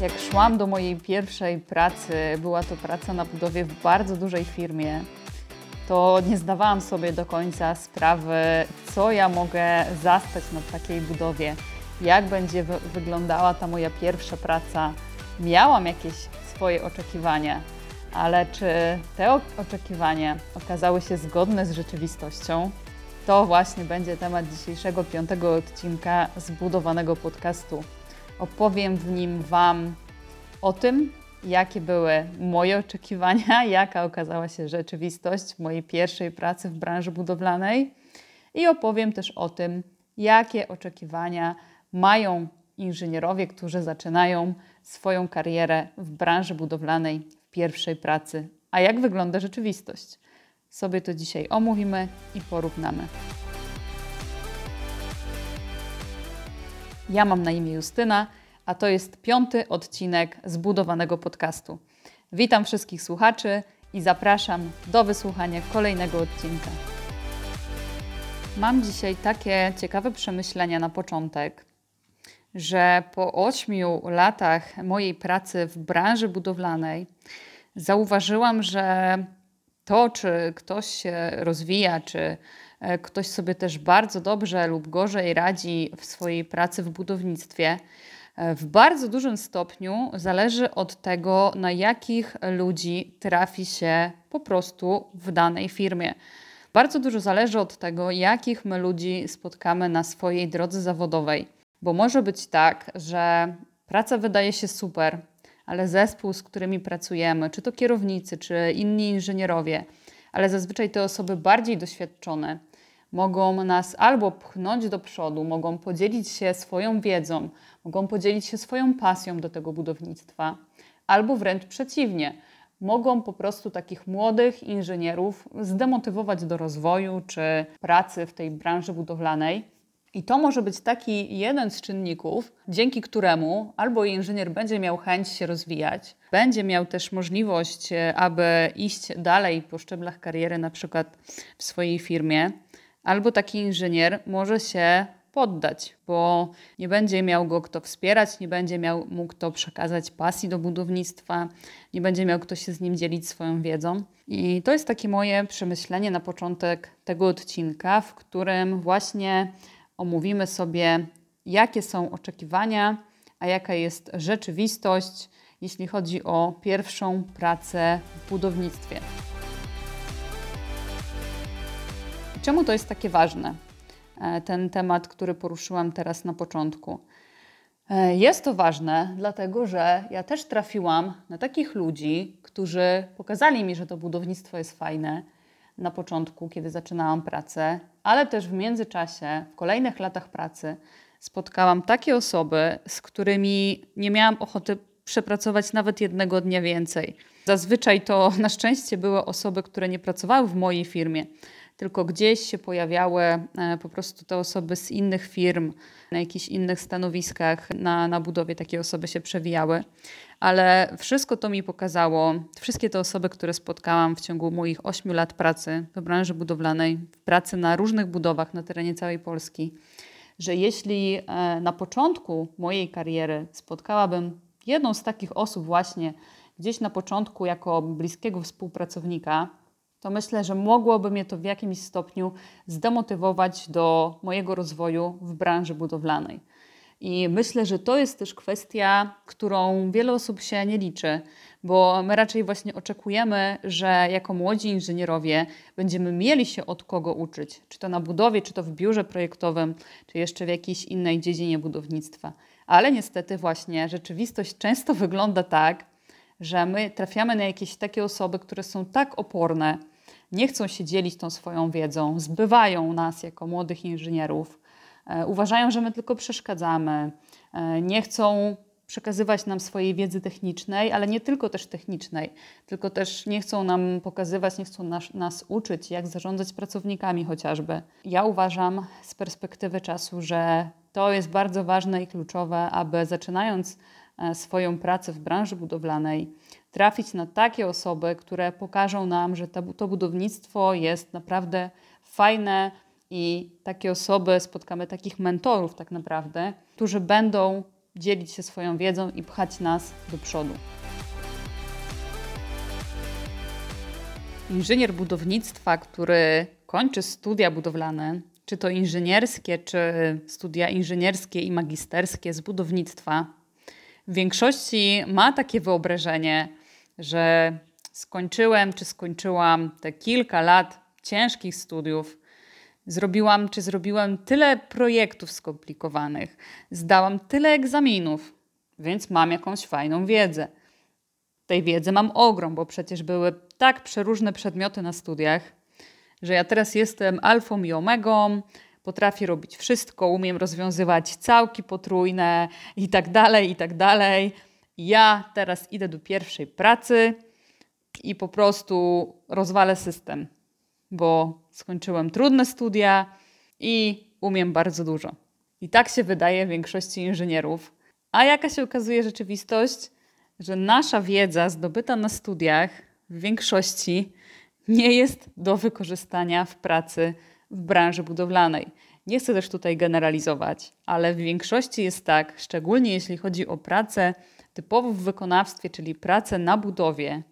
Jak szłam do mojej pierwszej pracy, była to praca na budowie w bardzo dużej firmie, to nie zdawałam sobie do końca sprawy, co ja mogę zastać na takiej budowie, jak będzie wyglądała ta moja pierwsza praca. Miałam jakieś swoje oczekiwania, ale czy te oczekiwania okazały się zgodne z rzeczywistością? To właśnie będzie temat dzisiejszego piątego odcinka zbudowanego podcastu. Opowiem w nim Wam o tym, jakie były moje oczekiwania, jaka okazała się rzeczywistość mojej pierwszej pracy w branży budowlanej i opowiem też o tym, jakie oczekiwania mają inżynierowie, którzy zaczynają swoją karierę w branży budowlanej w pierwszej pracy, a jak wygląda rzeczywistość. Sobie to dzisiaj omówimy i porównamy. Ja mam na imię Justyna, a to jest piąty odcinek zbudowanego podcastu. Witam wszystkich słuchaczy i zapraszam do wysłuchania kolejnego odcinka. Mam dzisiaj takie ciekawe przemyślenia na początek, że po ośmiu latach mojej pracy w branży budowlanej zauważyłam, że to, czy ktoś się rozwija, czy e, ktoś sobie też bardzo dobrze lub gorzej radzi w swojej pracy w budownictwie, e, w bardzo dużym stopniu zależy od tego, na jakich ludzi trafi się po prostu w danej firmie. Bardzo dużo zależy od tego, jakich my ludzi spotkamy na swojej drodze zawodowej, bo może być tak, że praca wydaje się super, ale zespół, z którymi pracujemy, czy to kierownicy, czy inni inżynierowie, ale zazwyczaj te osoby bardziej doświadczone mogą nas albo pchnąć do przodu, mogą podzielić się swoją wiedzą, mogą podzielić się swoją pasją do tego budownictwa, albo wręcz przeciwnie, mogą po prostu takich młodych inżynierów zdemotywować do rozwoju czy pracy w tej branży budowlanej i to może być taki jeden z czynników, dzięki któremu albo inżynier będzie miał chęć się rozwijać, będzie miał też możliwość, e, aby iść dalej po szczeblach kariery, na przykład w swojej firmie, albo taki inżynier może się poddać, bo nie będzie miał go kto wspierać, nie będzie miał mu kto przekazać pasji do budownictwa, nie będzie miał kto się z nim dzielić swoją wiedzą. I to jest takie moje przemyślenie na początek tego odcinka, w którym właśnie omówimy sobie, jakie są oczekiwania, a jaka jest rzeczywistość, jeśli chodzi o pierwszą pracę w budownictwie. Czemu to jest takie ważne? E, ten temat, który poruszyłam teraz na początku. E, jest to ważne, dlatego że ja też trafiłam na takich ludzi, którzy pokazali mi, że to budownictwo jest fajne, na początku, kiedy zaczynałam pracę, ale też w międzyczasie, w kolejnych latach pracy, spotkałam takie osoby, z którymi nie miałam ochoty przepracować nawet jednego dnia więcej. Zazwyczaj to na szczęście były osoby, które nie pracowały w mojej firmie, tylko gdzieś się pojawiały e, po prostu te osoby z innych firm, na jakichś innych stanowiskach na, na budowie takie osoby się przewijały. Ale wszystko to mi pokazało, wszystkie te osoby, które spotkałam w ciągu moich 8 lat pracy w branży budowlanej, pracy na różnych budowach na terenie całej Polski, że jeśli e, na początku mojej kariery spotkałabym jedną z takich osób właśnie gdzieś na początku jako bliskiego współpracownika, to myślę, że mogłoby mnie to w jakimś stopniu zdemotywować do mojego rozwoju w branży budowlanej. I myślę, że to jest też kwestia, którą wiele osób się nie liczy, bo my raczej właśnie oczekujemy, że jako młodzi inżynierowie będziemy mieli się od kogo uczyć, czy to na budowie, czy to w biurze projektowym, czy jeszcze w jakiejś innej dziedzinie budownictwa. Ale niestety właśnie rzeczywistość często wygląda tak, że my trafiamy na jakieś takie osoby, które są tak oporne, nie chcą się dzielić tą swoją wiedzą, zbywają nas jako młodych inżynierów, e, uważają, że my tylko przeszkadzamy, e, nie chcą przekazywać nam swojej wiedzy technicznej, ale nie tylko też technicznej, tylko też nie chcą nam pokazywać, nie chcą nas, nas uczyć, jak zarządzać pracownikami chociażby. Ja uważam z perspektywy czasu, że to jest bardzo ważne i kluczowe, aby zaczynając e, swoją pracę w branży budowlanej, trafić na takie osoby, które pokażą nam, że to, budownictwo jest naprawdę fajne i takie osoby, spotkamy takich mentorów tak naprawdę, którzy będą dzielić się swoją wiedzą i pchać nas do przodu. Inżynier budownictwa, który kończy studia budowlane, czy to inżynierskie, czy studia inżynierskie i magisterskie z budownictwa, w większości ma takie wyobrażenie, że skończyłem czy skończyłam te kilka lat ciężkich studiów, zrobiłam czy zrobiłem tyle projektów skomplikowanych, zdałam tyle egzaminów, więc mam jakąś fajną wiedzę. Tej wiedzy mam ogrom, bo przecież były tak przeróżne przedmioty na studiach, że ja teraz jestem alfą i omegą, potrafię robić wszystko, umiem rozwiązywać całki potrójne i tak dalej, i tak dalej. Ja teraz idę do pierwszej pracy i po prostu rozwalę system, bo skończyłem trudne studia i umiem bardzo dużo. I tak się wydaje większości inżynierów. A jaka się okazuje rzeczywistość? Że nasza wiedza zdobyta na studiach w większości nie jest do wykorzystania w pracy w branży budowlanej. Nie chcę też tutaj generalizować, ale w większości jest tak, szczególnie jeśli chodzi o pracę typowo w wykonawstwie, czyli pracę na budowie,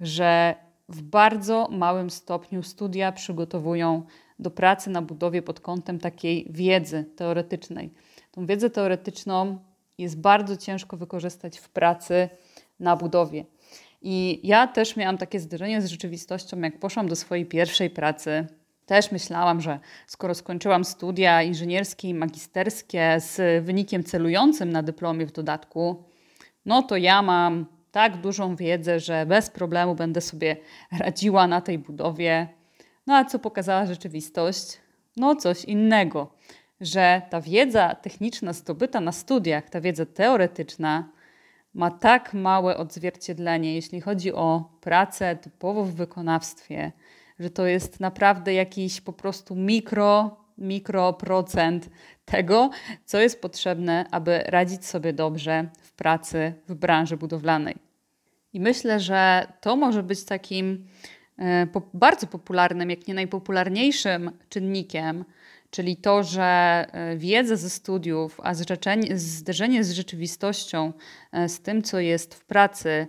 że w bardzo małym stopniu studia przygotowują do pracy na budowie pod kątem takiej wiedzy teoretycznej. Tą wiedzę teoretyczną jest bardzo ciężko wykorzystać w pracy na budowie. I ja też miałam takie zderzenie z rzeczywistością, jak poszłam do swojej pierwszej pracy. Też myślałam, że skoro skończyłam studia inżynierskie i magisterskie z wynikiem celującym na dyplomie w dodatku, no to ja mam tak dużą wiedzę, że bez problemu będę sobie radziła na tej budowie. No a co pokazała rzeczywistość? No coś innego, że ta wiedza techniczna zdobyta na studiach, ta wiedza teoretyczna, ma tak małe odzwierciedlenie, jeśli chodzi o pracę typowo w wykonawstwie, że to jest naprawdę jakiś po prostu mikro, mikroprocent tego, co jest potrzebne, aby radzić sobie dobrze w pracy w branży budowlanej. I myślę, że to może być takim e, bardzo popularnym, jak nie najpopularniejszym czynnikiem, czyli to, że e, wiedza ze studiów, a zderzenie z rzeczywistością, e, z tym, co jest w pracy,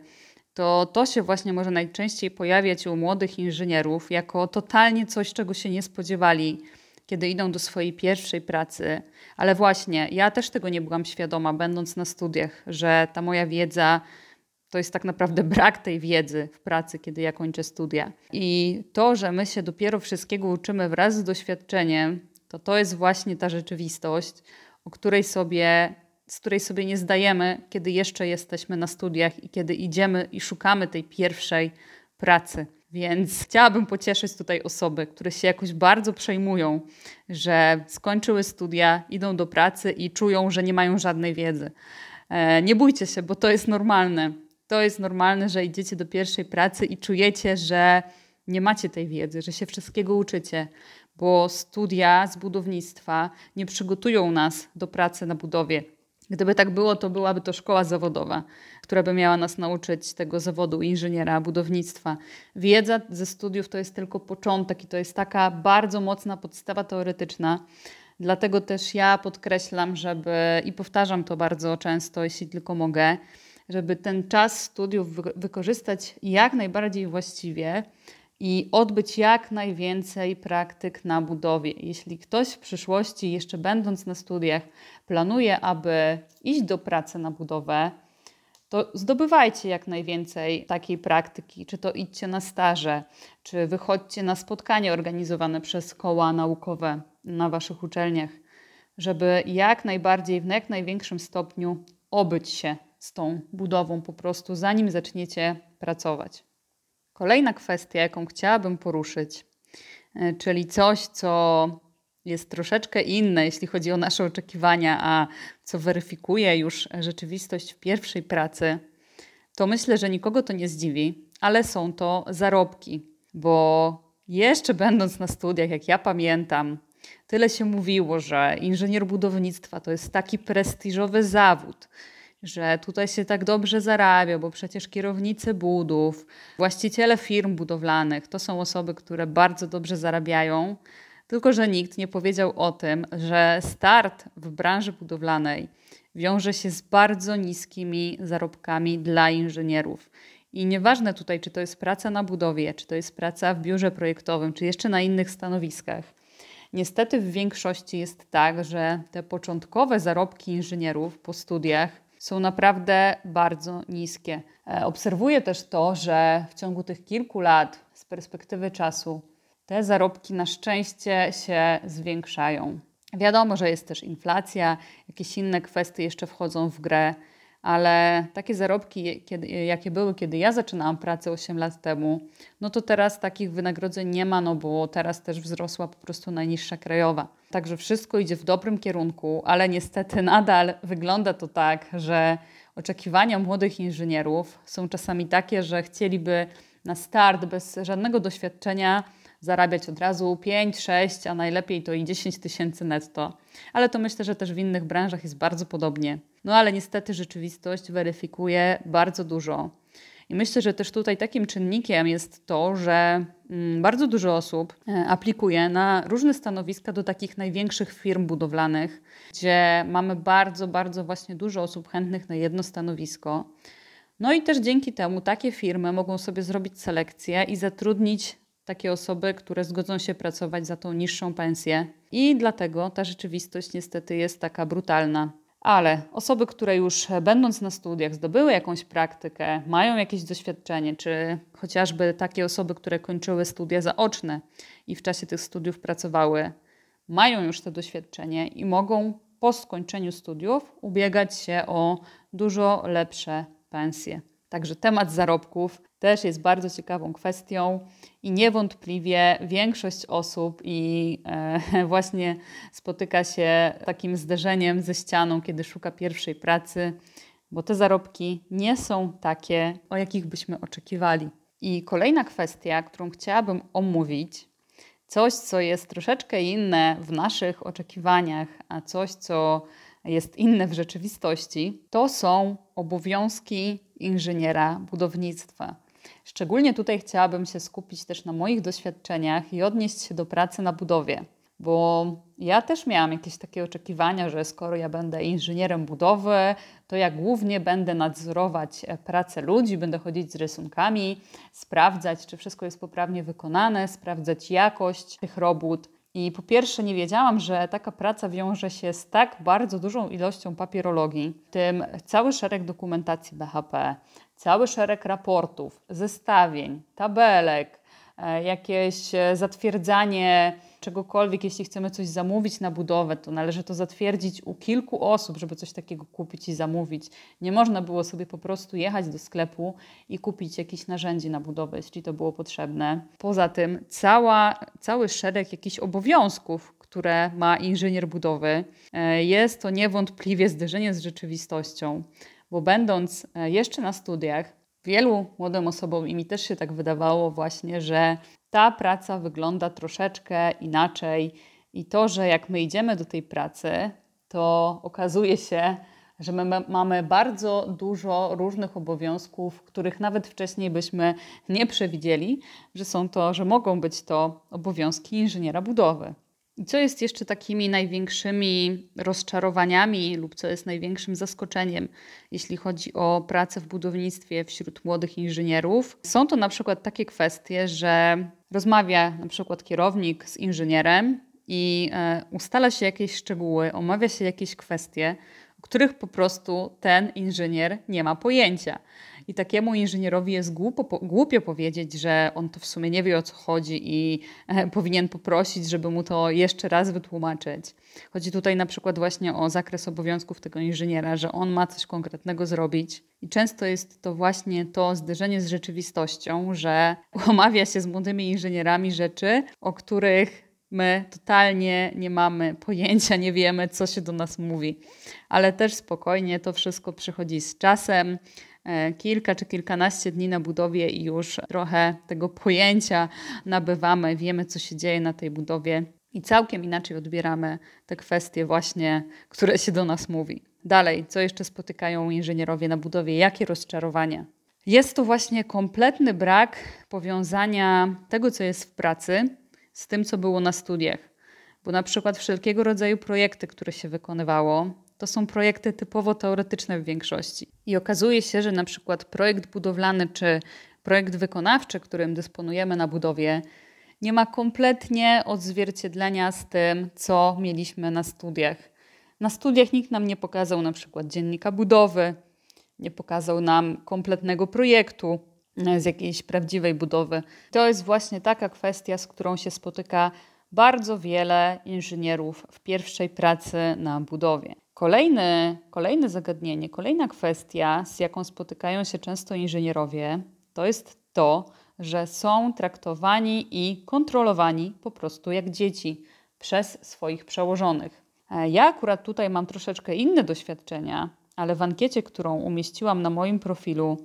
to to się właśnie może najczęściej pojawiać u młodych inżynierów jako totalnie coś, czego się nie spodziewali, kiedy idą do swojej pierwszej pracy. Ale właśnie, ja też tego nie byłam świadoma, będąc na studiach, że ta moja wiedza to jest tak naprawdę brak tej wiedzy w pracy, kiedy ja kończę studia. I to, że my się dopiero wszystkiego uczymy wraz z doświadczeniem, to to jest właśnie ta rzeczywistość, o której sobie, z której sobie nie zdajemy, kiedy jeszcze jesteśmy na studiach i kiedy idziemy i szukamy tej pierwszej pracy. Więc chciałabym pocieszyć tutaj osoby, które się jakoś bardzo przejmują, że skończyły studia, idą do pracy i czują, że nie mają żadnej wiedzy. E, nie bójcie się, bo to jest normalne. To jest normalne, że idziecie do pierwszej pracy i czujecie, że nie macie tej wiedzy, że się wszystkiego uczycie, bo studia z budownictwa nie przygotują nas do pracy na budowie. Gdyby tak było, to byłaby to szkoła zawodowa, która by miała nas nauczyć tego zawodu inżyniera budownictwa. Wiedza ze studiów to jest tylko początek i to jest taka bardzo mocna podstawa teoretyczna. Dlatego też ja podkreślam, żeby i powtarzam to bardzo często, jeśli tylko mogę, żeby ten czas studiów wykorzystać jak najbardziej właściwie i odbyć jak najwięcej praktyk na budowie. Jeśli ktoś w przyszłości, jeszcze będąc na studiach, planuje, aby iść do pracy na budowę, to zdobywajcie jak najwięcej takiej praktyki. Czy to idźcie na staże, czy wychodźcie na spotkania organizowane przez koła naukowe na waszych uczelniach, żeby jak najbardziej, w jak największym stopniu obyć się z tą budową po prostu, zanim zaczniecie pracować. Kolejna kwestia, jaką chciałabym poruszyć, e, czyli coś, co jest troszeczkę inne, jeśli chodzi o nasze oczekiwania, a co weryfikuje już rzeczywistość w pierwszej pracy, to myślę, że nikogo to nie zdziwi, ale są to zarobki, bo jeszcze będąc na studiach, jak ja pamiętam, tyle się mówiło, że inżynier budownictwa to jest taki prestiżowy zawód, że tutaj się tak dobrze zarabia, bo przecież kierownicy budów, właściciele firm budowlanych to są osoby, które bardzo dobrze zarabiają, Tylko, że nikt nie powiedział o tym, że start w branży budowlanej wiąże się z bardzo niskimi zarobkami dla inżynierów. I nieważne tutaj, czy to jest praca na budowie, czy to jest praca w biurze projektowym, czy jeszcze na innych stanowiskach. Niestety w większości jest tak, że te początkowe zarobki inżynierów po studiach są naprawdę bardzo niskie. E, obserwuję też to, że w ciągu tych kilku lat z perspektywy czasu te zarobki na szczęście się zwiększają. Wiadomo, że jest też inflacja, jakieś inne kwestie jeszcze wchodzą w grę, ale takie zarobki, kiedy, jakie były, kiedy ja zaczynałam pracę 8 lat temu, no to teraz takich wynagrodzeń nie ma, no bo teraz też wzrosła po prostu najniższa krajowa. Także wszystko idzie w dobrym kierunku, ale niestety nadal wygląda to tak, że oczekiwania młodych inżynierów są czasami takie, że chcieliby na start bez żadnego doświadczenia zarabiać od razu 5, 6, a najlepiej to i 10 tysięcy netto. Ale to myślę, że też w innych branżach jest bardzo podobnie. No ale niestety rzeczywistość weryfikuje bardzo dużo. I myślę, że też tutaj takim czynnikiem jest to, że mm, bardzo dużo osób e, aplikuje na różne stanowiska do takich największych firm budowlanych, gdzie mamy bardzo, bardzo właśnie dużo osób chętnych na jedno stanowisko. No i też dzięki temu takie firmy mogą sobie zrobić selekcję i zatrudnić takie osoby, które zgodzą się pracować za tą niższą pensję. I dlatego ta rzeczywistość niestety jest taka brutalna. Ale osoby, które już będąc na studiach zdobyły jakąś praktykę, mają jakieś doświadczenie, czy chociażby takie osoby, które kończyły studia zaoczne i w czasie tych studiów pracowały, mają już to doświadczenie i mogą po skończeniu studiów ubiegać się o dużo lepsze pensje. Także temat zarobków też jest bardzo ciekawą kwestią i niewątpliwie większość osób i e, właśnie spotyka się takim zderzeniem ze ścianą, kiedy szuka pierwszej pracy, bo te zarobki nie są takie, o jakich byśmy oczekiwali. I kolejna kwestia, którą chciałabym omówić, coś, co jest troszeczkę inne w naszych oczekiwaniach, a coś, co jest inne w rzeczywistości, to są obowiązki inżyniera budownictwa. Szczególnie tutaj chciałabym się skupić też na moich doświadczeniach i odnieść się do pracy na budowie, bo ja też miałam jakieś takie oczekiwania, że skoro ja będę inżynierem budowy, to ja głównie będę nadzorować pracę ludzi, będę chodzić z rysunkami, sprawdzać, czy wszystko jest poprawnie wykonane, sprawdzać jakość tych robót. I po pierwsze, nie wiedziałam, że taka praca wiąże się z tak bardzo dużą ilością papierologii, w tym cały szereg dokumentacji BHP, cały szereg raportów, zestawień, tabelek, e, jakieś e, zatwierdzanie czegokolwiek, jeśli chcemy coś zamówić na budowę, to należy to zatwierdzić u kilku osób, żeby coś takiego kupić i zamówić. Nie można było sobie po prostu jechać do sklepu i kupić jakieś narzędzie na budowę, jeśli to było potrzebne. Poza tym cała, cały szereg jakichś obowiązków, które ma inżynier budowy, e, jest to niewątpliwie zderzenie z rzeczywistością bo będąc e, jeszcze na studiach, wielu młodym osobom i mi też się tak wydawało właśnie, że ta praca wygląda troszeczkę inaczej i to, że jak my idziemy do tej pracy, to okazuje się, że my mamy bardzo dużo różnych obowiązków, których nawet wcześniej byśmy nie przewidzieli, że są to, że mogą być to obowiązki inżyniera budowy. Co jest jeszcze takimi największymi rozczarowaniami lub co jest największym zaskoczeniem, jeśli chodzi o pracę w budownictwie wśród młodych inżynierów? Są to na przykład takie kwestie, że rozmawia na przykład kierownik z inżynierem i e, ustala się jakieś szczegóły, omawia się jakieś kwestie, o których po prostu ten inżynier nie ma pojęcia. I takiemu inżynierowi jest głupo, głupio powiedzieć, że on to w sumie nie wie o co chodzi i e, powinien poprosić, żeby mu to jeszcze raz wytłumaczyć. Chodzi tutaj na przykład właśnie o zakres obowiązków tego inżyniera, że on ma coś konkretnego zrobić. I często jest to właśnie to zderzenie z rzeczywistością, że omawia się z młodymi inżynierami rzeczy, o których My totalnie nie mamy pojęcia, nie wiemy, co się do nas mówi, ale też spokojnie to wszystko przychodzi z czasem. E, kilka czy kilkanaście dni na budowie i już trochę tego pojęcia nabywamy, wiemy, co się dzieje na tej budowie i całkiem inaczej odbieramy te kwestie, właśnie, które się do nas mówi. Dalej, co jeszcze spotykają inżynierowie na budowie? Jakie rozczarowania? Jest to właśnie kompletny brak powiązania tego, co jest w pracy, z tym, co było na studiach. bo na przykład wszelkiego rodzaju projekty, które się wykonywało, to są projekty typowo teoretyczne w większości. I okazuje się, że na przykład projekt budowlany czy projekt wykonawczy, którym dysponujemy na budowie, nie ma kompletnie odzwierciedlenia z tym, co mieliśmy na studiach. Na studiach nikt nam nie pokazał na przykład dziennika budowy, nie pokazał nam kompletnego projektu z jakiejś prawdziwej budowy. To jest właśnie taka kwestia, z którą się spotyka bardzo wiele inżynierów w pierwszej pracy na budowie. Kolejny, kolejne zagadnienie, kolejna kwestia, z jaką spotykają się często inżynierowie, to jest to, że są traktowani i kontrolowani po prostu jak dzieci przez swoich przełożonych. E, ja akurat tutaj mam troszeczkę inne doświadczenia, ale w ankiecie, którą umieściłam na moim profilu,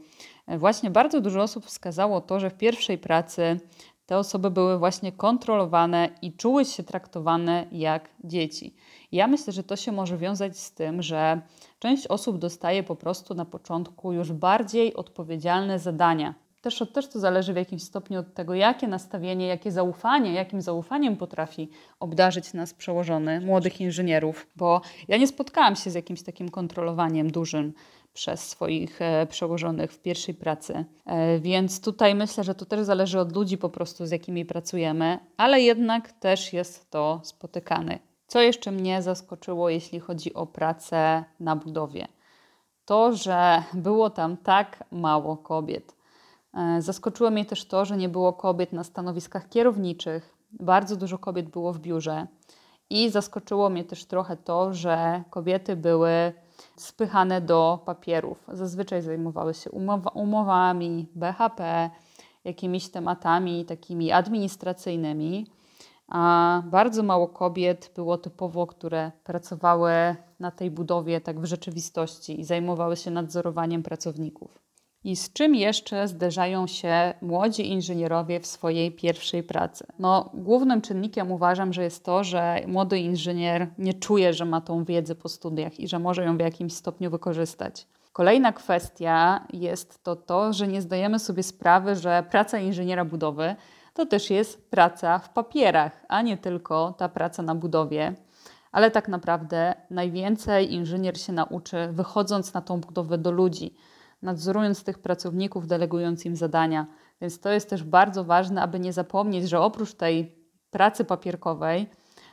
e, właśnie bardzo dużo osób wskazało to, że w pierwszej pracy te osoby były właśnie kontrolowane i czuły się traktowane jak dzieci. Ja myślę, że to się może wiązać z tym, że część osób dostaje po prostu na początku już bardziej odpowiedzialne zadania. Też, też to zależy w jakimś stopniu od tego, jakie nastawienie, jakie zaufanie, jakim zaufaniem potrafi obdarzyć nas przełożony młodych inżynierów, bo ja nie spotkałam się z jakimś takim kontrolowaniem dużym przez swoich e, przełożonych w pierwszej pracy. E, więc tutaj myślę, że to też zależy od ludzi po prostu, z jakimi pracujemy, ale jednak też jest to spotykane. Co jeszcze mnie zaskoczyło, jeśli chodzi o pracę na budowie? To, że było tam tak mało kobiet. E, zaskoczyło mnie też to, że nie było kobiet na stanowiskach kierowniczych. Bardzo dużo kobiet było w biurze. I zaskoczyło mnie też trochę to, że kobiety były spychane do papierów. Zazwyczaj zajmowały się umowa, umowami, BHP, jakimiś tematami takimi administracyjnymi, a bardzo mało kobiet było typowo, które pracowały na tej budowie tak w rzeczywistości i zajmowały się nadzorowaniem pracowników. I z czym jeszcze zderzają się młodzi inżynierowie w swojej pierwszej pracy? No, głównym czynnikiem uważam, że jest to, że młody inżynier nie czuje, że ma tą wiedzę po studiach i że może ją w jakimś stopniu wykorzystać. Kolejna kwestia jest to to, że nie zdajemy sobie sprawy, że praca inżyniera budowy to też jest praca w papierach, a nie tylko ta praca na budowie. Ale tak naprawdę najwięcej inżynier się nauczy wychodząc na tą budowę do ludzi nadzorując tych pracowników, delegując im zadania. Więc to jest też bardzo ważne, aby nie zapomnieć, że oprócz tej pracy papierkowej,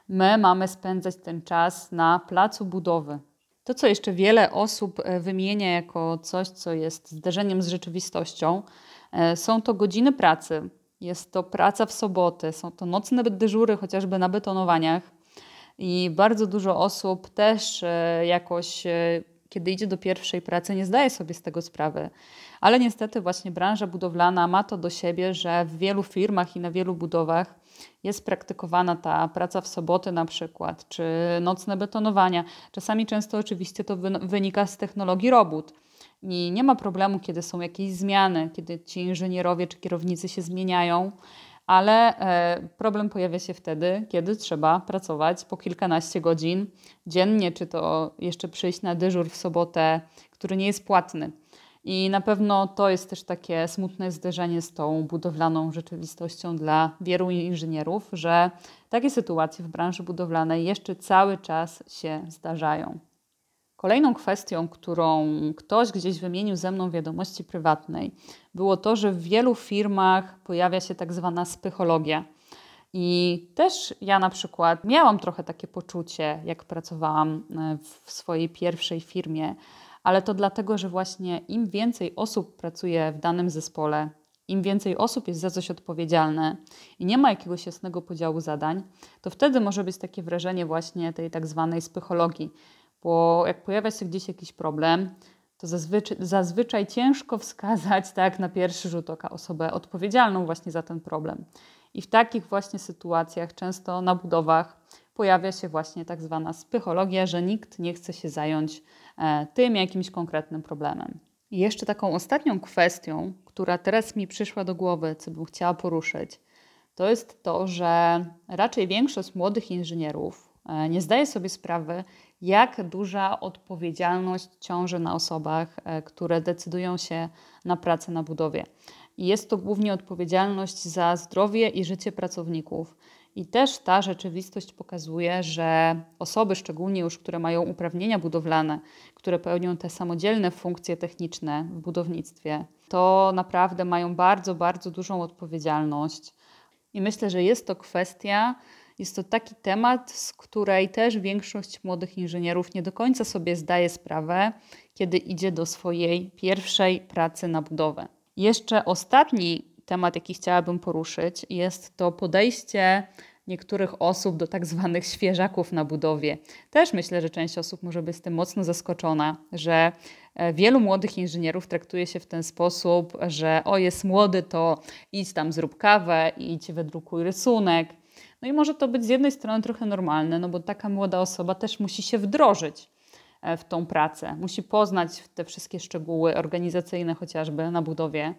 my mamy spędzać ten czas na placu budowy. To, co jeszcze wiele osób e, wymienia jako coś, co jest zderzeniem z rzeczywistością, e, są to godziny pracy. Jest to praca w soboty, są to nocne dyżury, chociażby na betonowaniach. I bardzo dużo osób też e, jakoś kiedy idzie do pierwszej pracy, nie zdaje sobie z tego sprawy. Ale niestety właśnie branża budowlana ma to do siebie, że w wielu firmach i na wielu budowach jest praktykowana ta praca w soboty na przykład, czy nocne betonowania. Czasami często oczywiście to wynika z technologii robót. I nie ma problemu, kiedy są jakieś zmiany, kiedy ci inżynierowie czy kierownicy się zmieniają, ale e, problem pojawia się wtedy, kiedy trzeba pracować po kilkanaście godzin dziennie, czy to jeszcze przyjść na dyżur w sobotę, który nie jest płatny. I na pewno to jest też takie smutne zderzenie z tą budowlaną rzeczywistością dla wielu inżynierów, że takie sytuacje w branży budowlanej jeszcze cały czas się zdarzają. Kolejną kwestią, którą ktoś gdzieś wymienił ze mną w wiadomości prywatnej, było to, że w wielu firmach pojawia się tak zwana psychologia. I też ja na przykład miałam trochę takie poczucie, jak pracowałam e, w swojej pierwszej firmie, ale to dlatego, że właśnie im więcej osób pracuje w danym zespole, im więcej osób jest za coś odpowiedzialne i nie ma jakiegoś jasnego podziału zadań, to wtedy może być takie wrażenie właśnie tej tak zwanej psychologii bo jak pojawia się gdzieś jakiś problem, to zazwyczaj, zazwyczaj ciężko wskazać tak na pierwszy rzut oka osobę odpowiedzialną właśnie za ten problem. I w takich właśnie sytuacjach, często na budowach, pojawia się właśnie tak zwana psychologia, że nikt nie chce się zająć e, tym jakimś konkretnym problemem. I jeszcze taką ostatnią kwestią, która teraz mi przyszła do głowy, co bym chciała poruszyć, to jest to, że raczej większość młodych inżynierów e, nie zdaje sobie sprawy, jak duża odpowiedzialność ciąży na osobach, e, które decydują się na pracę na budowie. Jest to głównie odpowiedzialność za zdrowie i życie pracowników. I też ta rzeczywistość pokazuje, że osoby, szczególnie już, które mają uprawnienia budowlane, które pełnią te samodzielne funkcje techniczne w budownictwie, to naprawdę mają bardzo, bardzo dużą odpowiedzialność. I myślę, że jest to kwestia, jest to taki temat, z której też większość młodych inżynierów nie do końca sobie zdaje sprawę, kiedy idzie do swojej pierwszej pracy na budowę. Jeszcze ostatni temat, jaki chciałabym poruszyć, jest to podejście niektórych osób do tak zwanych świeżaków na budowie. Też myślę, że część osób może być z tym mocno zaskoczona, że e, wielu młodych inżynierów traktuje się w ten sposób, że o jest młody, to idź tam zrób kawę, idź wydrukuj rysunek. No i może to być z jednej strony trochę normalne, no bo taka młoda osoba też musi się wdrożyć e, w tą pracę, musi poznać te wszystkie szczegóły organizacyjne chociażby na budowie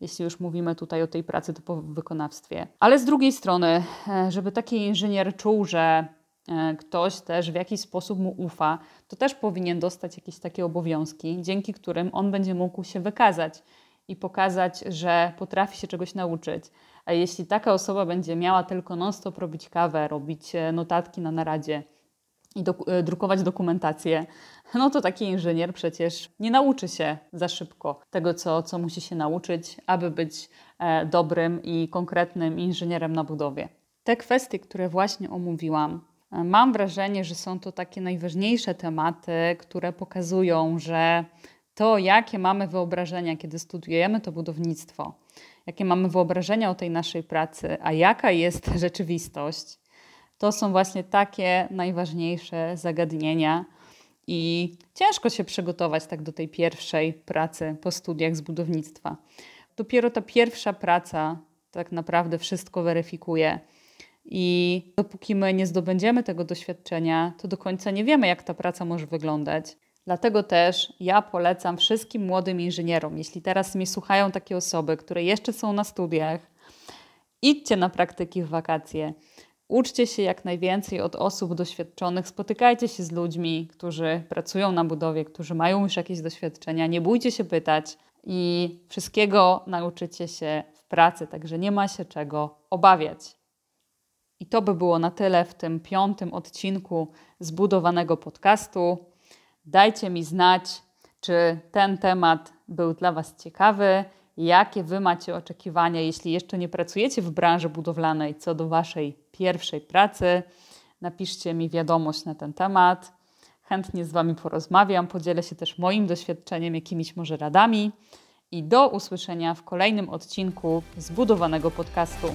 jeśli już mówimy tutaj o tej pracy typowo w wykonawstwie. Ale z drugiej strony, e, żeby taki inżynier czuł, że e, ktoś też w jakiś sposób mu ufa, to też powinien dostać jakieś takie obowiązki, dzięki którym on będzie mógł się wykazać i pokazać, że potrafi się czegoś nauczyć. A jeśli taka osoba będzie miała tylko non-stop robić kawę, robić e, notatki na naradzie, i do, e, drukować dokumentację, no to taki inżynier przecież nie nauczy się za szybko tego, co, co musi się nauczyć, aby być e, dobrym i konkretnym inżynierem na budowie. Te kwestie, które właśnie omówiłam, mam wrażenie, że są to takie najważniejsze tematy, które pokazują, że to, jakie mamy wyobrażenia, kiedy studiujemy to budownictwo, jakie mamy wyobrażenia o tej naszej pracy, a jaka jest rzeczywistość, to są właśnie takie najważniejsze zagadnienia. I ciężko się przygotować tak do tej pierwszej pracy po studiach z budownictwa. Dopiero ta pierwsza praca tak naprawdę wszystko weryfikuje. I dopóki my nie zdobędziemy tego doświadczenia, to do końca nie wiemy, jak ta praca może wyglądać. Dlatego też ja polecam wszystkim młodym inżynierom, jeśli teraz mnie słuchają takie osoby, które jeszcze są na studiach, idźcie na praktyki w wakacje. Uczcie się jak najwięcej od osób doświadczonych, spotykajcie się z ludźmi, którzy pracują na budowie, którzy mają już jakieś doświadczenia. Nie bójcie się pytać i wszystkiego nauczycie się w pracy, także nie ma się czego obawiać. I to by było na tyle w tym piątym odcinku zbudowanego podcastu. Dajcie mi znać, czy ten temat był dla Was ciekawy jakie Wy macie oczekiwania, jeśli jeszcze nie pracujecie w branży budowlanej, co do Waszej pierwszej pracy. Napiszcie mi wiadomość na ten temat. Chętnie z Wami porozmawiam, podzielę się też moim doświadczeniem, jakimiś może radami. I do usłyszenia w kolejnym odcinku zbudowanego podcastu.